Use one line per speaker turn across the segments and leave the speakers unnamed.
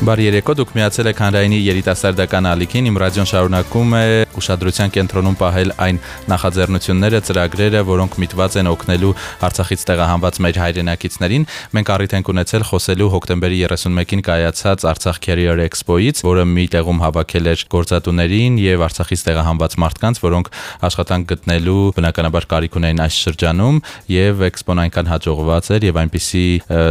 Բարի երեկո, դուք միացել եք հանրայինի երիտասարդական ալիքին։ Իմ ռադիոն շարունակում է ուշադրության կենտրոնում պահել այն նախաձեռնությունները, ծրագրերը, որոնք միտված են օգնելու Արցախից տեղահանված մեր հայրենակիցներին։ Մենք առիթ ենք ունեցել խոսելու հոկտեմբերի 31-ին կայացած Արցախ Career Expo-ից, որը մի տեղում հավաքել էր գործատուներին եւ Արցախից տեղահանված մարդկանց, որոնք աշխատանք գտնելու բնականաբար կարիք ունեն այս շրջանում եւ Expo-ն այնքան հաջողված էր եւ այնպիսի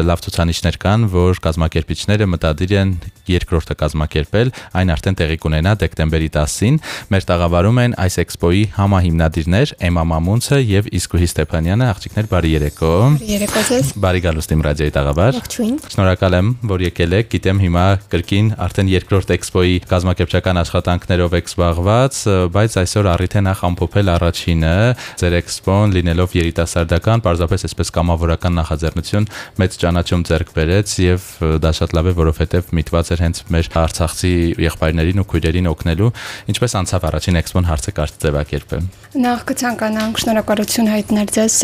լավ ցուցանիշներ կան, որ կազմակերպիչները մտադիր են երկրորդը կազմակերպել, այն արդեն տեղի կունենա դեկտեմբերի 10-ին։ Մեր տաղավարում են այս էքսպոյի համահիմնադիրներ Էմա Մամունցը եւ Իսկուհի Ստեփանյանը, աղջիկներ բարի երեկո։
Երեկո ձեզ։
Բարի գալուստ իմ ռադիոյի տաղավար։
Ողջույն։
Շնորհակալ եմ, որ եկել եք։ Գիտեմ հիմա կրկին արդեն երկրորդ էքսպոյի կազմակերպչական աշխատանքներով եք զբաղված, բայց այսօր առիթ է նախ ամփոփել առաջինը։ Ձեր էքսպոն լինելով երիտասարդական, parzapes այսպես կամավորական նախաձեռնություն մեծ ճանաչում ձեռք բերեց եւ դա շատ լավ է, որովհետեւ միտված էր հենց մեր Արցախցի եղբայրներին ու քույրերին օգնելու։ Ինչպես անցավ առաջին էքսպոն հարցը կարճ ձևակերպեմ։
Նախ կցանկանանք շնորհակալություն հայտնել ձեզ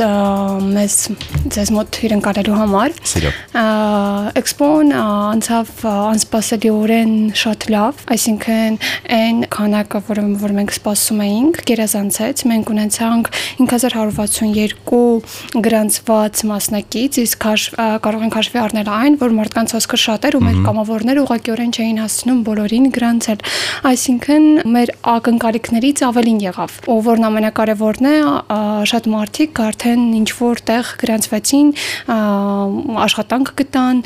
մեզ ձեզ մոտ իրենկալելու համար։
Սիրո։
Էքսպոն անցավ անսպասելիորեն շատ լավ, այսինքն այն քանակը, որը որ մենք սպասում էինք, գերազանցեց։ Մենք ունեցանք 5162 գրանցված մասնակից, իսկ կարող ենք հաշվի առնել այն, որ մարդկանց հոսքը շատ էր ու մեր կամավորները ուղղակիորեն չէին հասցնում բոլորին գրանցել։ Այսինքն մեր ակնկալիքներից ավելին եղավ։ Ու որն ամենակարևորն է, շատ մարդիկ արդեն ինչ որտեղ գրանցվեցին, աշխատանք գտան,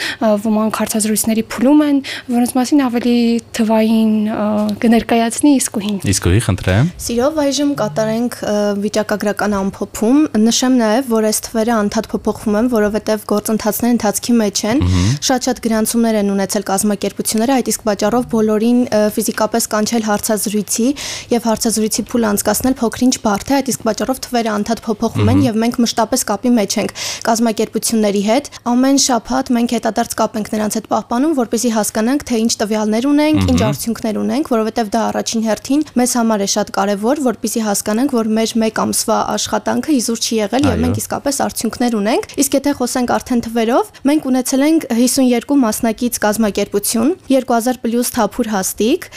ոմանք հարցազրույցների փուլում են, որոնց մասին ավելի թվային կներկայացնի Իսկուհին։
Իսկուհի, խնդրեմ։
Սիրով այժմ կատարենք վիճակագրական ամփոփում։ Նշեմ նաև, որ այս թվերը անդադ փոփոխվում են, որովհետև գործընթացները ընթացքի մեջ են։ Շատ-շատ գրանցումներ են ունեցել կազմակերպությունները, այդ իսկ պատճառով բոլորին ֆիզիկապես կանչել հարցազրույցի եւ հարցազրույցի փուլ անցկացնել փոքրինչ բարդ է, այդ իսկ պատճառով թվերը անդադ փոփոխվում են եւ մենք մշտապես կապի մեջ ենք կազմակերպությունների հետ։ Ամեն շաբաթ մենք հետադարձ կապ ենք նրանց հետ պահպանում, որպեսզի հասկանանք, թե ինչ տվյալներ ունենք, ինչ արդյունքներ ունենք, որովհետեւ դա առաջին հերթին մեզ համար է շատ կարեւոր, որպեսզի հասկանանք, որ մեր մեկ ամսվա աշխատանքը իզուր չի եղել եւ մենք իսկապես արդյունքներ ունենք։ Իսկ եթե խոսենք արդեն թվերով, մենք ունեցել ենք 52 մասնակից կազմակերպություն, 2000 պլյուս թափուր հաստիկ,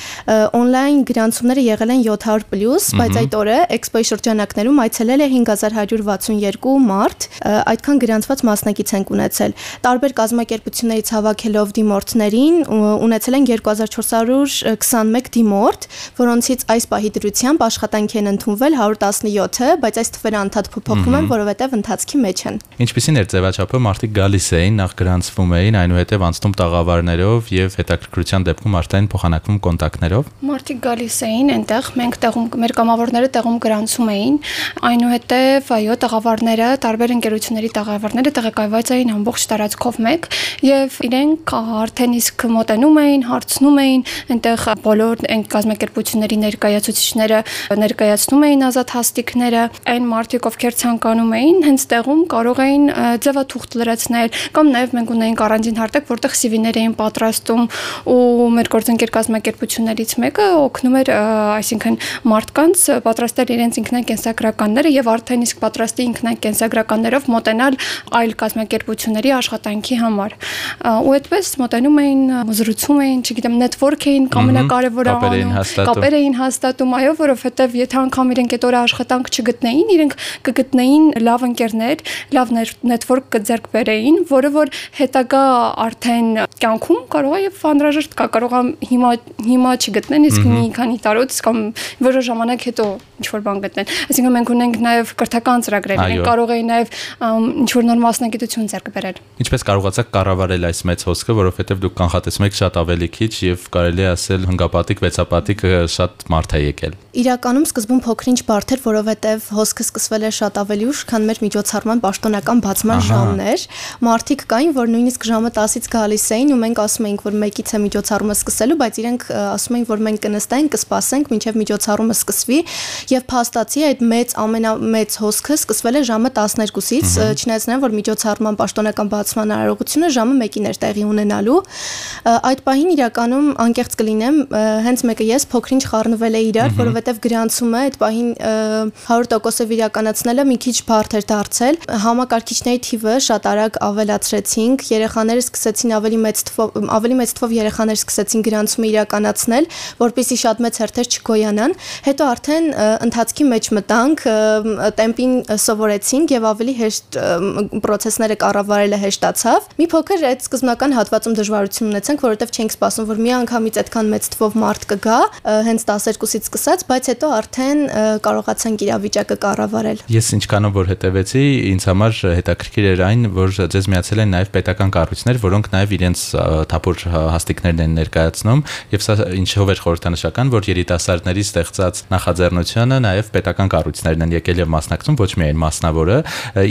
on-line գրանցումները եղել են 700 պլյուս, բայց այդ օրը Expo-ի շրջանակներում այցելել է 5162 մարդ, այդքան գրանցված մասնակից ենք ունեցել։ Տարբեր կազմակերպություններից հավաքելով դիմորդներին ունեցել են 2421 դիմորդ, որոնցից այս պահի դրությամբ աշխատանքի են ընդունվել 117-ը, բայց այս թվերը անդադ փոփոխվում են, որովհետև ընթացքի մեջ են։
Ինչպեսին էր ձևաչափը, մարդիկ գալիս էին, նախ գրանցվում էին, այնուհետև անցնում տաղավարներով եւ հետաքրքրության դեպքում արդեն փոխանակվում կոնտակտներով։
Մարդիկ գալիս էին այնտեղ, մենք տեղում մեր կամավորները տեղում գրանցում էին, այնուհետև այո, տաղավարները, տարբեր ընկերությունների տաղավարները տեղակայված էին ամբողջ տարածքով մեկ եւ իրենք արդեն իսկ մոտենում էին, հարցնում էին, այնտեղ բոլոր այն կազմակերպությունների ներկայացուցիչները ներկայացնում էին ազատ հաստիկները, այն մարդիկ, ովքեր ցանկանում էին, հենց տեղում կարող էին ձևաթուղթ լրացնել կամ նաև մենք ունեինք առանձին հարտակ, որտեղ CV-ներ էին պատրաստում ու մեր գործընկեր կազմակերպություններից մեկը օգնում էր, այսինքն մարդկանց պատրաստել իրենց ինքնակենսագրականները եւ արդեն իսկ պատրաստի ինքնակենսագրականներով մոտենալ այլ կազմակերպությունների աշխատանքի համար։ Ու այդպես մոտենում էին, զրուցում էին, չգիտեմ, network էին ամենակարևորը անում, կապեր էին հաստատում, այո, որովհետեւ եթե անգամ իրենք այդ օրը աշխատանք չգտնեին, իրենք կգտնեին լավ ընկերներ, լավ network կձեռք բերեին, որը որ հետագա արդեն կյանքում կարող է եւ անհրաժեշտ կա, կարող է հիմա հիմա չգտնեն, իսկ մի քանի տարուց կամ որոշ ժամանակ հետո ինչ որ բան գտնեն։ Այսինքն մենք ունենք նաեւ կրթական ծրագրեր, մենք կարող էինք նաեւ ինչ որ նոր մասնագիտություն ձեռք բերել։
Ինչպես կարողացաք կառավարել այս մեծ հոսքը, որովհետեւ դուք կանխատեսում եք շատ ավելի քիչ եւ կարելի է ասել հնգապատիկ, վեցապատիկ շատ մարդ է եկել։
Իրականում սկզբում փոքրինչ բարդ էր, որովհետեւ հոսքը սկսվել էր շատ ավելի ուշ, քան մեր միջոցառման պաշտոնական բացման ժամն էր։ Մարդիկ կային, որ նույնիսկ ժամը 10-ից գալիս էին ու մենք ասում էինք, ենք, որ մեկից է միջոցառումը սկսելու, բայց իրենք ասում էին, որ մենք կնստենք, կսպասենք, մինչև միջոցառումը սկսվի եւ փաստացի այդ մեծ ամենամեծ հոսքը սկսվել է ժամը 12-ից, չնայած նրան, որ միջոցառման պաշտոնական բացման արարողությունը ժամը 1-ին էր տեղի ունենալու։ Այդ պահին իրականում անկեղծ կլինեմ, հենց մեկը ես փոքրինչ խառնվել է իրար, որովհետեւ գրանցումը այդ պահին 100%-ով իրականացնելը մի քիչ բարդ էր դարձել։ Համակարգիչների թիվը շատ արագ ավելացրեցինք, երեխաները սկսեցին ավելի մեծ թվով ավելի մեծ թվով երեխաներ սկսեցին գրանցումը իրականացնել, որpիսի շատ մեծ հերթեր չգոյանան։ Հետո արդեն ընթացքի մեջ մտանք, տեմպին սովորեցինք եւ ավելի հեշտ process-ները կառավարելը հեշտացավ։ Մի փոքր այդ սկզբնական հատվածում դժվարություն ունեցանք, որովհետեւ չենք սպասում, որ մի անգամից այդքան մեծ թվով մարդ կգա, հենց 12-ից սկսած, բայց հետո արդեն կարողացանք իրավիճակը կառավարել։
Ես ինչքանով որ հետևեցի, ինձ համար հետաքրքիր էր այն, որ ձեզ միացել են նաև պետական կառույցներ, որոնք նաև իրենց թափուր հաստիկներն են ներկայացնում, եւ սա ինչով էր խորհրդանշական, որ երիտասարդների ստեղծած նախաձեռնությունը նաև պետական կառույցներն են եկել եւ մասնակցում, ոչ միայն մասնավորը,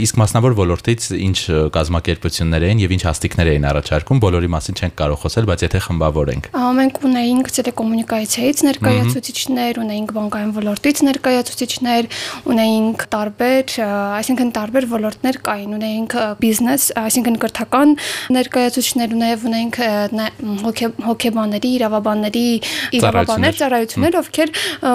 իսկ մասնավոր ոլորտից ինչ կազմակերպություններ էին եւ ինչ հաստիկներ էին առաջարկում, բոլորի մասին չենք կարող խոսել, բայց եթե խմբավորենք։
Մենք ունեինք տելեկոմունիկացիայից ներկայացուցիչներ, ունեինք բանկային ոլորտից ներկայացուցիչներ, ունեինք տարբեր, այսինքն տարբեր ոլորտներ կային, ունեինք բիզնես, այսինքն կրթական ներկայացուցիչներ, նաև ունեինք հոգեբանների, իրավաբանների, իրավաբաններ, ծառայություններ, ովքեր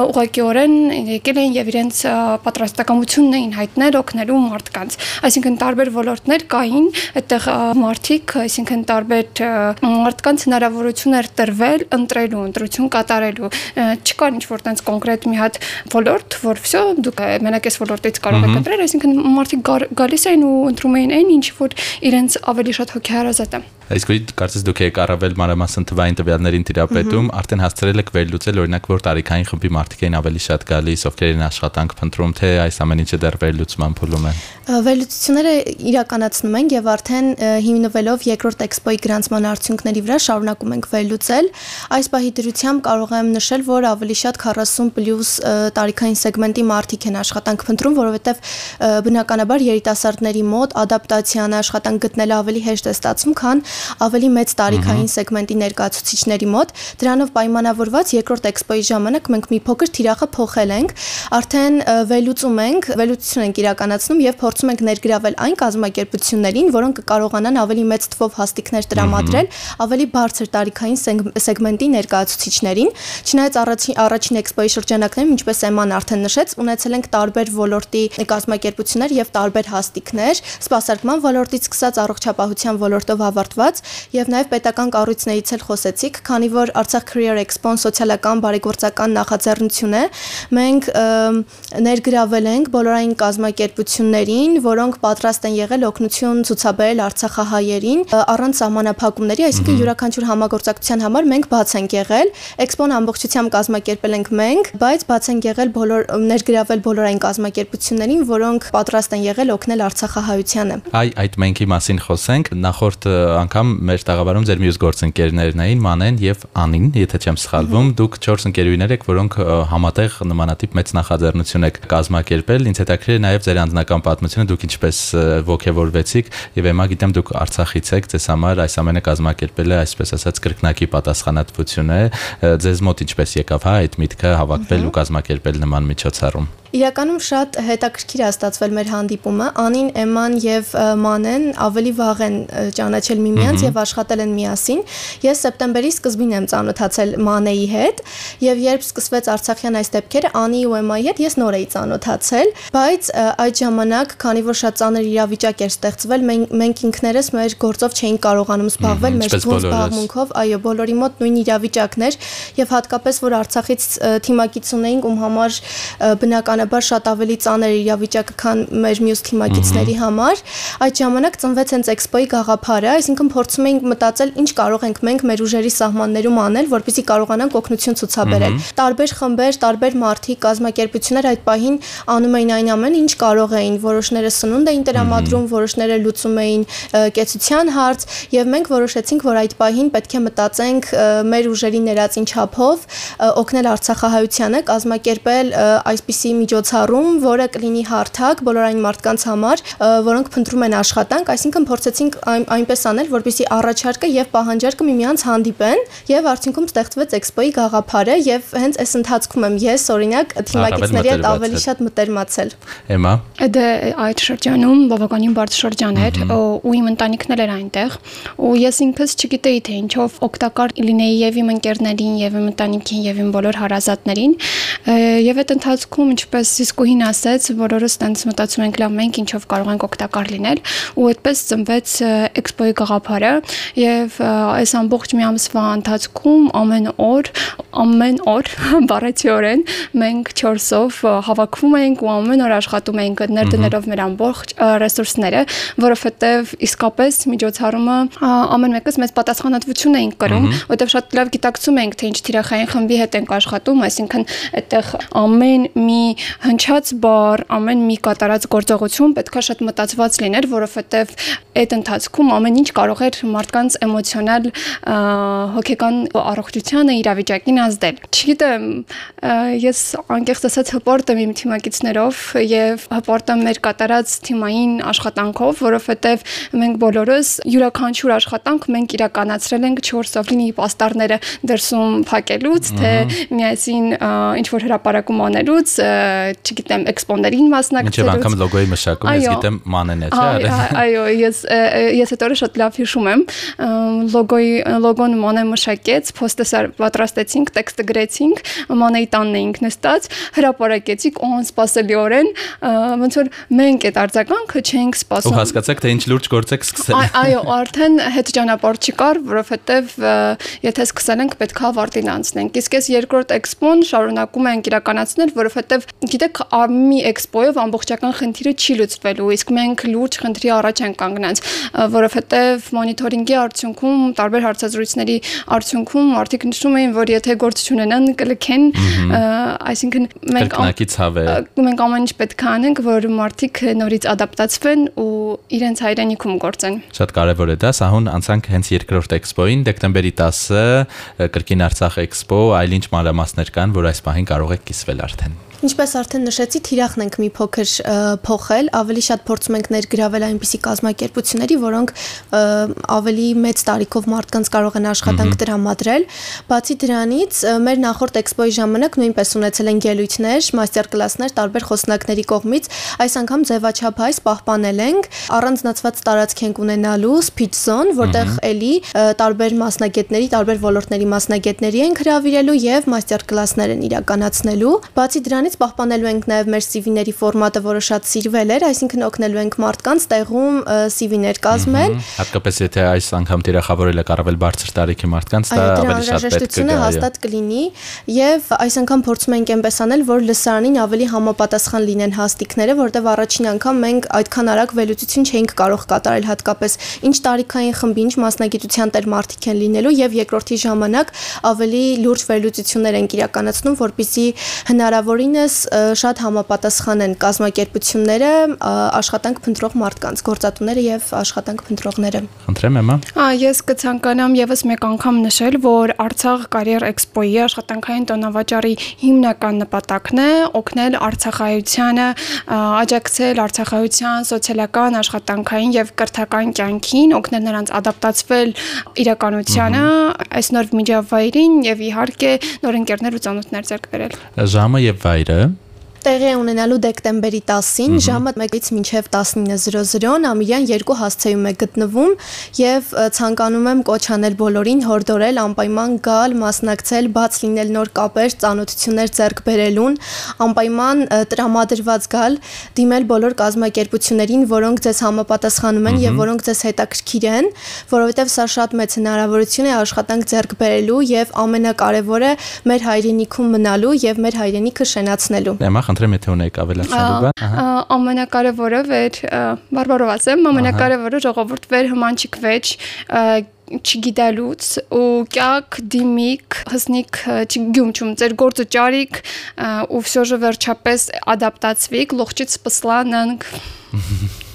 ուղղակիորեն եկել էին եւ իրենց պատրաստակամությունն էին հայտնել օգնելու մարդկանց։ Այսինքն տարբեր ոլորտներ կային, այդտեղ մարդիկ, այսինքն տարբեր մարդկանց հնարավորություն էր տրվել ընտրելու, ընտրություն կատարելու։ Չկար ինչ որ տենց կոնկրետ մի հատ ոլորտ, որ վсё դուք մենակ այս ոլորտից կարող եք ընտրել, այսինքն մարդիկ գալիս էին ու ընտրում էին այն, ինչ որ իրենց ավելի շատ հոգեհարազատ է։
Այսինքն կարծես դուք եք առավել մանրամասն թվային տվյալներին տիրապետում, արդեն հասցրել եք վերլուծել օրինակ որ տարիքային խմբի մարդիկ են ավելի շատ գալիս, ովքեր են աշխատանք փնտրում, թե այս ամեն ինչը դեռ վերլուծման փուլում է։
Վերլուծությունները իրականացնում ենք եւ արդեն հիմնվելով երկրորդ էքսպոյի գրանցման արդյունքների վրա շարունակում ենք վերլուծել։ Այս պահի դրությամբ կարող եմ նշել, որ ավելի շատ 40+ տարիքային սեգմենտի մարդիկ են աշխատանք փնտրում, որովհետեւ բնականաբար երիտասարդների մոտ ադապտացիան աշխատանք գտնելը ավելի հեշտ է ստացվում, քան ավելի մեծ տարիքային սեգմենտի ներկայացուցիչների մոտ։ Դրանով պայմանավորված երկրորդ էքսպոյի ժամանակ մենք մի փոքր թիրախը փոխել ենք, արդեն վերլուծում ենք, վերլուծություն ենք իրականացնում եւ փորձում ենք ներգրավել այն կազմակերպություններին, որոնք կկարողանան ավելի մեծ թվով հաստիկներ տրամադրել ավելի բարձր տարիքային սեգմենտի ներկայացուցիչներին։ Չնայած առաջին առաջին էքսպոյի շրջանակներում, ինչպես Էման արդեն նշեց, ունեցել ենք տարբեր ոլորտի կազմակերպություններ եւ տարբեր հաստիկներ, սպասարկման ոլորտից սկսած առողջապահության ոլորտով ավարտված եւ նաեւ պետական կառույցներից էլ խոսեցիք, քանի որ Արցախ Career Expo-ն սոցիալական բարեգործական նախաձեռնություն է, մենք ներգրավել ենք բոլորային կազմակերպություններին, որոնք պատրաստ են եղել օգնություն ցուցաբերել Արցախահայերին առանց սահմանափակումների, այսինքն յուրաքանչյուր համագործակցության համար մենք բաց ենք եղել։ Էքսպոն ամբողջությամբ կազմակերպել ենք մենք, բայց բաց ենք եղել բոլոր ներգրավել բոլորային կազմակերպություններին, որոնք պատրաստ են եղել օգնել Արցախահայությանը։
Այ այդ մենքի մասին խոսենք։ Նախորդ անգամ մեր տաղավարում ձեր մյուս գործընկերներն էին Մանեն եւ Անին, եթե չեմ սխալվում։ Դուք 4 ընկերուներ եք, որոնք համատեղ նմանատիպ մեծ նախաձեռնություն եք կազմակերպել։ Ինձ հետաքրքիր է նաեւ ձեր անձնական պատմությունը, դուք ինչպես ողջևորվեցիք եւ եմա գիտեմ դուք Արցախից եք, ձեզ համար այս ամենը կազմակերպել է այսպես ասած կրկնակի պատասխանատվություն է։ Ձեզ մոտ ինչպես եկավ հա այդ միտքը հավաքվել ու կազմակերպել նման միջոցառում։
Իրականում շատ հետաքրքիր է ստացվել մեր հանդիպումը։ Անին, Էման եւ Մանեն ավելի վաղ են ճանաչել միմյանց եւ աշխատել են միասին։ Ես սեպտեմբերի սկզբին եմ ծանոթացել Մանեի հետ եւ երբ սկսվեց Արցախյան այս դեպքերը, Անի ու Էմայի հետ ես նոր էի ծանոթացել, բայց այդ ժամանակ, քանի որ շատ ծանր իրավիճակ էր ստեղծվել, մենք ինքներս մեր գործով չէինք կարողանում զբաղվել մեր ո՞ր զբաղմունքով, այո, բոլորի մոտ նույն իրավիճակն էր եւ հատկապես որ Արցախից թիմակից ունեինք, ում համար բնական բնականաբար շատ ավելի ծանր իրավիճակը, քան մեր մյուս թիմակիցների համար։ Այդ ժամանակ ծնվեց հենց էքսպոյի գաղափարը, այսինքն փորձում էինք մտածել ինչ կարող ենք մենք մեր ուժերի սահմաններում անել, որպեսզի կարողանանք օգնություն ցուցաբերել։ Տարբեր խմբեր, տարբեր մարդիկ, կազմակերպություններ այդ պահին անում էին այն ամենը, ինչ կարող էին։ Որոշները սնունդ էին տրամադրում, որոշները լուծում էին կեցության հարց, եւ մենք որոշեցինք, որ այդ պահին պետք է մտածենք մեր ուժերի ներածին չափով օգնել Արցախահայությանը, կազմակերպել այսպիսի միջոցառում, որը կլինի հարթակ բոլոր այն մարդկանց համար, որոնք փնտրում են աշխատանք, այսինքն փորձեցինք այն, այնպես անել, որպեսզի առաջարկը եւ պահանջարկը միմյանց հանդիպեն եւ արդյունքում ստեղծվեց էքսպոյի գաղափարը եւ հենց այս ընթացքում եմ ես օրինակ թիմակիցների հետ ավելի շատ մտերմացել։
Էմա։
Դե այդ շրջանում բավականին բարձր շրջան էր ու իմ ընտանիքն էր այնտեղ ու ես ինքս չգիտեի թե ինչով օգտակար լինեի եւ իմ ընկերներին եւ իմ ընտանիքին եւ իմ բոլոր հարազատներին եւ այդ ընթացքում ինչպես Սիսկուհին ասաց բոլորս տենց մտածում ենք լավ մենք ինչով կարող ենք օգտակար լինել ու այդպես ծնվեց էքսպոյի գաղափարը եւ այս ամբողջ մի ամսվա ընթացքում ամեն օր ամեն օր բառացիորեն մենք 4-ով հավաքվում ենք ու ամեն օր աշխատում ենք ներդնելով մեր ամբողջ ռեսուրսները, որովհետև իսկապես միջոցառումը ամեն մեկս մեծ պատասխանատվություն էինք կրում, որովհետև շատ լավ գիտակցում ենք, թե ինչ թիրախային խմբի հետ ենք աշխատում, այսինքն այդտեղ ամեն մի հնչած բառ, ամեն մի կատարած գործողություն պետքա շատ մտածված լիներ, որովհետև այդ ընթացքում ամեն ինչ կարող էր մարդկանց էմոցիոնալ հոգեկան առողջությանը իրավիճակին ազդել։ Չգիտեմ, ես անկեղծ ասած հպորտ եմ իմ թիմակիցներով եւ հպորտ եմ մեր կատարած թիմային աշխատանքով, որովհետեւ մենք բոլորս յուրաքանչյուր աշխատանք մենք իրականացրել ենք 4-ով լինի պաստառները դրսում փակելուց, թե միասին ինչ որ հրապարակում անելուց, չգիտեմ, էքսպոներին մասնակցելուց։
Ինչեւ անգամ լոգոյի մշակում, ես գիտեմ մանեն է, չէ՞։
Այո, ես ես այդ օրը շատ լավ հիշում եմ։ Լոգոյի լոգոն մանե մշակեց, post-ը պատրաստեցինք, տեքստը գրեցինք, մանեի տանն էինք նստած, հրապարակեցինք անսպասելիորեն, ոնց որ մենք այդ արձագանքը չենք սպասում։
Ու հասկացաք, թե ինչ լուրջ գործ եք սկսել։
Այո, արդեն հետ ճանապարհ չկար, որովհետև եթե սկսել ենք, պետքա ավարտին անցնենք։ Իսկ այս երկրորդ էքսպոն շարունակում ենք իրականացնել, որովհետև գիտեք, մի էքսպոյով ամբողջական խնդիրը չի լուծվելու, իսկ մենք լուրջ խնդրի առաջ ենք կանգնած, որովհետև մոնիթորինգի արդյունքում տարբեր հարցազրույցների արդյունքում մարդիկ նշում էին, որ եթե գործ չունենան կլքեն, այսինքն
մենք
մենք ամեն ինչ պետք է անենք, որ մարդիկ նորից ադապտացվեն ու իրենց հայրենիքում գործեն։
Շատ կարևոր է դա, սահուն անցանք հենց երկրորդ էքսպոին, դեկտեմբերի 10-ը կրկին Արցախ էքսպո, այլ ինչ մանրամասներ կան, որ այս պահին կարող եք կիսվել արդեն։
Ինչպես արդեն նշեցի, թիրախն ենք մի փոքր փոխել, ավելի շատ փորձում ենք ներգրավել այնպիսի կազմակերպությունների, որոնք ավելի մեծ տարիքով մարդկանց կարող են աշխատանք տրամադրել։ Բացի դրանից, մեր նախորդ էքսպոյի ժամանակ նույնպես ունեցել են ելույթներ, մաստեր կլասներ տարբեր խոսնակների կողմից։ Այս անգամ ձևաչափայս պահպանել ենք, առանձնացված տարածք ենք ունենալու speech zone, որտեղ էլի տարբեր մասնագետների, տարբեր ոլորտների մասնագետների են հրավիրելու եւ մաստեր կլասներ են իրականացնելու։ Բացի դրանից Դրանից պահպանելու ենք նաև մեր CV-ների ֆորմատը, որը շատ սիրվել էր, այսինքն օգնելու ենք մարդկանց տեղում CV-ներ կազմել։
Հատկապես եթե այս անգամ տիրախավորել եք առավել բարձր տարիքի մարդկանց, դա ավելի շատ պետք է գա։
հաստատ կլինի եւ այս անգամ փորձում ենք այնպես անել, որ լսարանին ավելի համապատասխան լինեն հաստիկները, որտեղ առաջին անգամ մենք այդքան արագ վերլուծություն չէինք կարող կատարել հատկապես ինչ տարիքային խմբի, ինչ մասնագիտության տեր մարդիկ են լինելու եւ երկրորդի ժամանակ ավելի լուրջ վերլուծություններ ենք իրականացնում, որpիսի հնարավորին Վերջինս շատ համապատասխան են կազմակերպությունները աշխատանք փնտրող մարդկանց, գործատուները եւ աշխատանք փնտրողները։
Խնդրեմ եմա։
Ա ես կցանկանամ եւս մեկ անգամ նշել, որ Արցախ կարիեր էքսպոյի աշխատանքային տոնավաճառի հիմնական նպատակն է օգնել Արցախայությանը աջակցել Արցախայության սոցիալական, աշխատանքային եւ կրթական կյանքին, օգնել նրանց ադապտացվել իրականությանը, այս նոր միջավայրին եւ իհարկե նոր ընկերներ ու ծանոթներ ձեռք բերել։
Ժամը եւ վայրը վայրը
տեղի ունենալու դեկտեմբերի 10-ին ժամը 1-ից մինչև 19:00 ամիրյան երկու հասցեում է գտնվում եւ ցանկանում եմ կոչ անել բոլորին հորդորել անպայման գալ, մասնակցել, բաց լինել նոր կապեր, ծանոթություններ ձեռք բերելուն, անպայման տրամադրված գալ, դիմել բոլոր կազմակերպություններին, որոնք ձեզ համապատասխանում են եւ որոնք ձեզ հետաքրքիր են, որովհետեւ սա շատ մեծ հնարավորություն է աշխատանք ձեռք բերելու եւ ամենակարևորը մեր հայրենիքում մնալու եւ մեր հայրենիքը շենացնելու։
Եմա խնդրեմ, եթե ունեք ավելացնելու բան։
Ամենակարևորը վեր բարբարով ասեմ, ամենակարևորը ժողովուրդ վեր հմանչիկվեջ չգիտելուց ու կյակ դիմիկ հսնիկ չգյումչում ձեր գործը ճարիք ու всё же վերջապես ադապտացվիկ լողջից սպսլանանք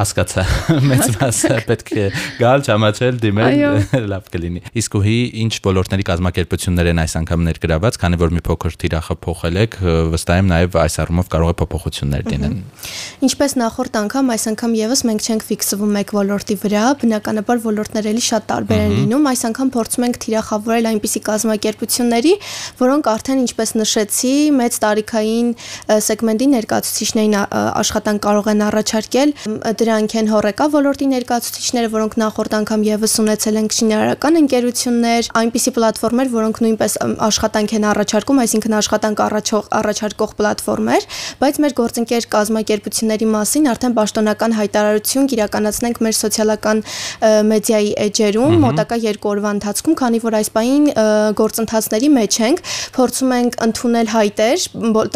Հասկացա։ Մեծ մասը պետք է գալ, ճանաչել, դիմել, լավ կլինի։ Իսկ ուհի ինչ ոլորտների կազմակերպություններ են այս անգամ ներգրաված, քանի որ մի փոքր թիրախը փոխել եք, վստահ եմ նաև այս առումով կարող է փոփոխություններ լինեն։
Ինչպես նախորդ անգամ, այս անգամ եւս մենք չենք ֆիքսվում մեկ ոլորտի վրա, բնականաբար ոլորտները էլի շատ տարբեր են լինում։ Այս անգամ փորձում ենք թիրախավորել այնպիսի կազմակերպությունների, որոնք արդեն ինչպես նշեցի, մեծ տարիքային սեգմենտի ներկայացուցիչներին աշխատանք կարող են առաջարկել։ Դրանք են հորեկա ոլորտի ներկայացուցիչները, որոնք նախորդ անգամ եւս ունեցել են շինարարական ընկերություններ, այնպիսի պլատֆորմեր, որոնք նույնպես աշխատանք են առաջարկում, այսինքն աշխատանք առաջող առաջարկող պլատֆորմեր, բայց մեր գործընկեր կազմակերպությունների մասին արդեն պաշտոնական հայտարարություն կիրականացնենք մեր սոցիալական մեդիայի էջերում մոտակա 2 օրվա ընթացքում, քանի որ այս պահին գործընթացների մեջ ենք, փորձում ենք ընդունել հայտեր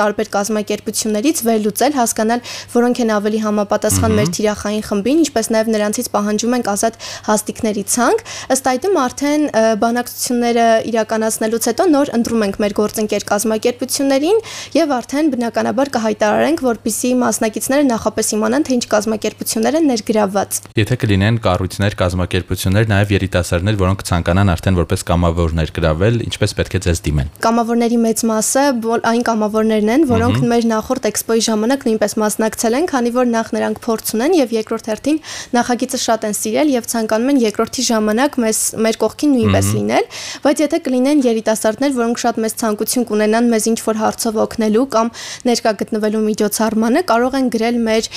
տարբեր կազմակերպություններից, վերլուծել, հասկանալ, որոնք են ավելի համապատասխան մեր թիրախային խմբին, ինչպես նաև նրանցից պահանջում ենք ազատ հաստիկների ցանկ։ Ըստ այդմ արդեն բանակցությունները իրականացնելուց հետո նոր ընտրում ենք մեր գործընկեր կազմակերպություններին եւ արդեն բնականաբար կհայտարարենք, որպիսի մասնակիցները նախապես իմանան, թե ինչ կազմակերպություններ են ներգրավված։
Եթե կլինեն կառույցներ, կազմակերպություններ, նաև երիտասարդներ, որոնք ցանկանան արդեն որպես կամավոր ներգրավել, ինչպես պետք է ձեզ դիմեն։
Կամավորների մեծ մասը այն կամավորներն են, որոնք մեր նախորդ էքսպոյի ժամանակ նույնպես մասնակցել են, քանի որ նախ նրանք փորձ ունեն եւ երկրորդ հերթին նախագիծը շատ են սիրել եւ ցանկանում են երկրորդի ժամանակ մեզ մեր կողքին նույնպես լինել, բայց եթե կլինեն երիտասարդներ, որոնք շատ մեծ ցանկություն կունենան մեզ ինչ որ հարցով օգնելու կամ ներկա գտնվելու միջոցառմանը, կարող են գրել մեր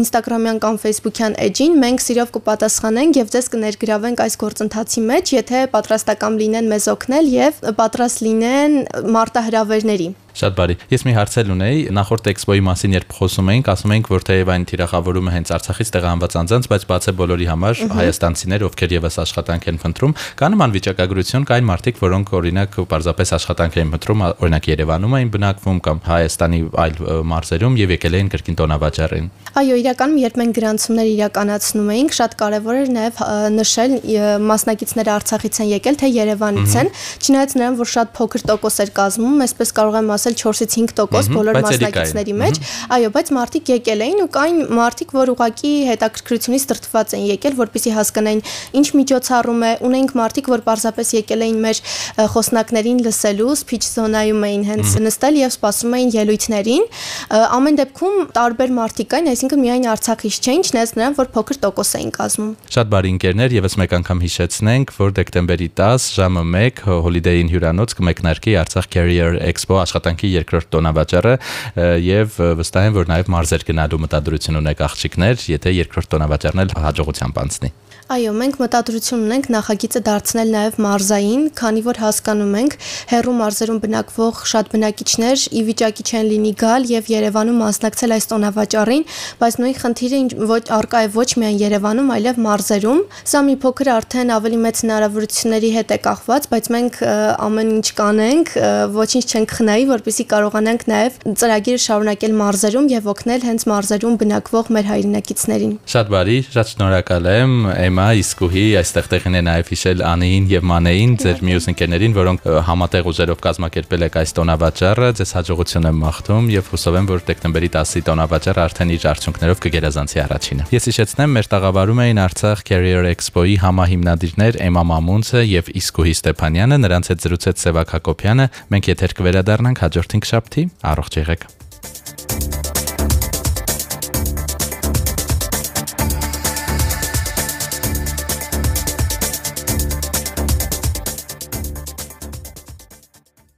Instagram-յան կամ Facebook-յան էջին, մենք սիրով կպատասխանենք եւ ձեզ կներգրավենք այս գործընթացի մեջ, եթե պատրաստական լինեն մեզ օգնել եւ պատրաստ լինեն մարտահրավերների։
Շատ բարի։ Ես մի հարցել ունեի նախորդ էքսպոյի մասին, երբ խոսում էինք, ասում էինք, որ թեև այն թիրախավորումը հենց Արցախից տեղահանված անձանց, բայց բաց է բոլորի համար հայաստանցիներ, ովքեր եւս աշխատանք են փնտրում, կա նման վիճակագրություն, կային մարդիկ, որոնք օրինակ պարզապես աշխատանք էին փնտրում, օրինակ Երևանում էին բնակվում կամ Հայաստանի այլ մարզերում եւ եկել էին կրկին տոնավաճառին։
Այո, իրականում երբ մենք գրանցումներ իրականացնում էինք, շատ կարեւոր էր նաեւ նշել մասնակիցները Արցախից են եկել, թե Երևանից են, չնայած նրան, որ շատ փոքր տոկոս էր կազմում, այսպես կարող եմ ասել 4-ից 5% բոլոր մասնակիցների մեջ։ Այո, բայց մարդիկ եկել էին ու կային մարդիկ, որ ուղակի հետաքրքրությունից տրտված են եկել, որպեսզի հասկանային ինչ միջոցառում է։ Ունենք մարդիկ, որ պարզապես եկել էին մեր խոսնակներին լսելու, speech zone-այում էին հենց նստել եւ սպասում էին ելույթներին։ Ամեն դեպքում տարբեր մարդիկ կային, այսինքն միայն Արցախից չէին, չնայած նրան, որ փոքր տոկոս էին կազմում։
Շատ բարի ընկերներ, եւս մեկ անգամ հիշեցնենք, որ դեկտեմբերի 10 ժամը 1 Holiday-ին հյուրանոց կմեկնարկի Արցախ Career Expo աշխատանքի աշխատանքի երկրորդ տոնավաճառը եւ վստահ եմ, որ նաեւ մարզեր գնալու մտադրություն ունեք աղջիկներ, եթե երկրորդ տոնավաճառն էլ հաջողությամբ անցնի։
Այո, մենք մտադրություն ունենք նախագիծը դարձնել նաև մարզային, քանի որ հասկանում ենք հերրու մարզերում բնակվող շատ բնակիչներ ի վիճակի չեն լինի գալ եւ Երևանում մասնակցել այս տոնավաճառին, բայց նույն խնդիրը ոչ արկա է ոչ միայն Երևանում, այլև մարզերում։ Սա մի փոքր արդեն ավելի մեծ հնարավորությունների հետ է կախված, բայց մենք ամեն ինչ կանենք, ոչինչ չենք խնայի, որպեսզի կարողանանք նաև ծրագիրը շարունակել մարզերում եւ օգնել հենց մարզերում բնակվող մեր հայրենակիցներին։
Շատ բարի, շատ շնորհակալ եմ Էմա հիմա իսկ ուհի այստեղ տեղին է նաև հիշել Անեին եւ Մանեին, ձեր մյուս ընկերներին, որոնք համատեղ ուժերով կազմակերպել եք այս տոնավաճառը, ձեզ հաջողություն եմ մաղթում եւ հուսով եմ, որ դեկտեմբերի 10-ի տոնավաճառը արդեն իր արդյունքներով կգերազանցի առաջինը։ Ես հիշեցնեմ, մեր տաղավարում էին Արցախ Career Expo-ի համահիմնադիրներ Էմա Մամունցը եւ Իսկուհի Ստեփանյանը, նրանց հետ զրուցեց Սևակ Հակոբյանը։ Մենք եթեր կվերադառնանք հաջորդին շաբթի։ Առողջ եղեք։